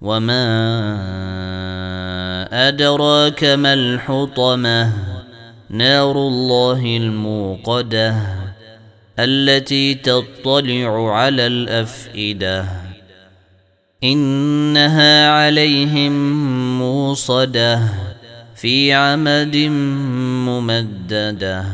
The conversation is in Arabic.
وما أدراك ما الحطمة نار الله الموقدة التي تطلع على الأفئدة إنها عليهم موصدة في عمد ممدده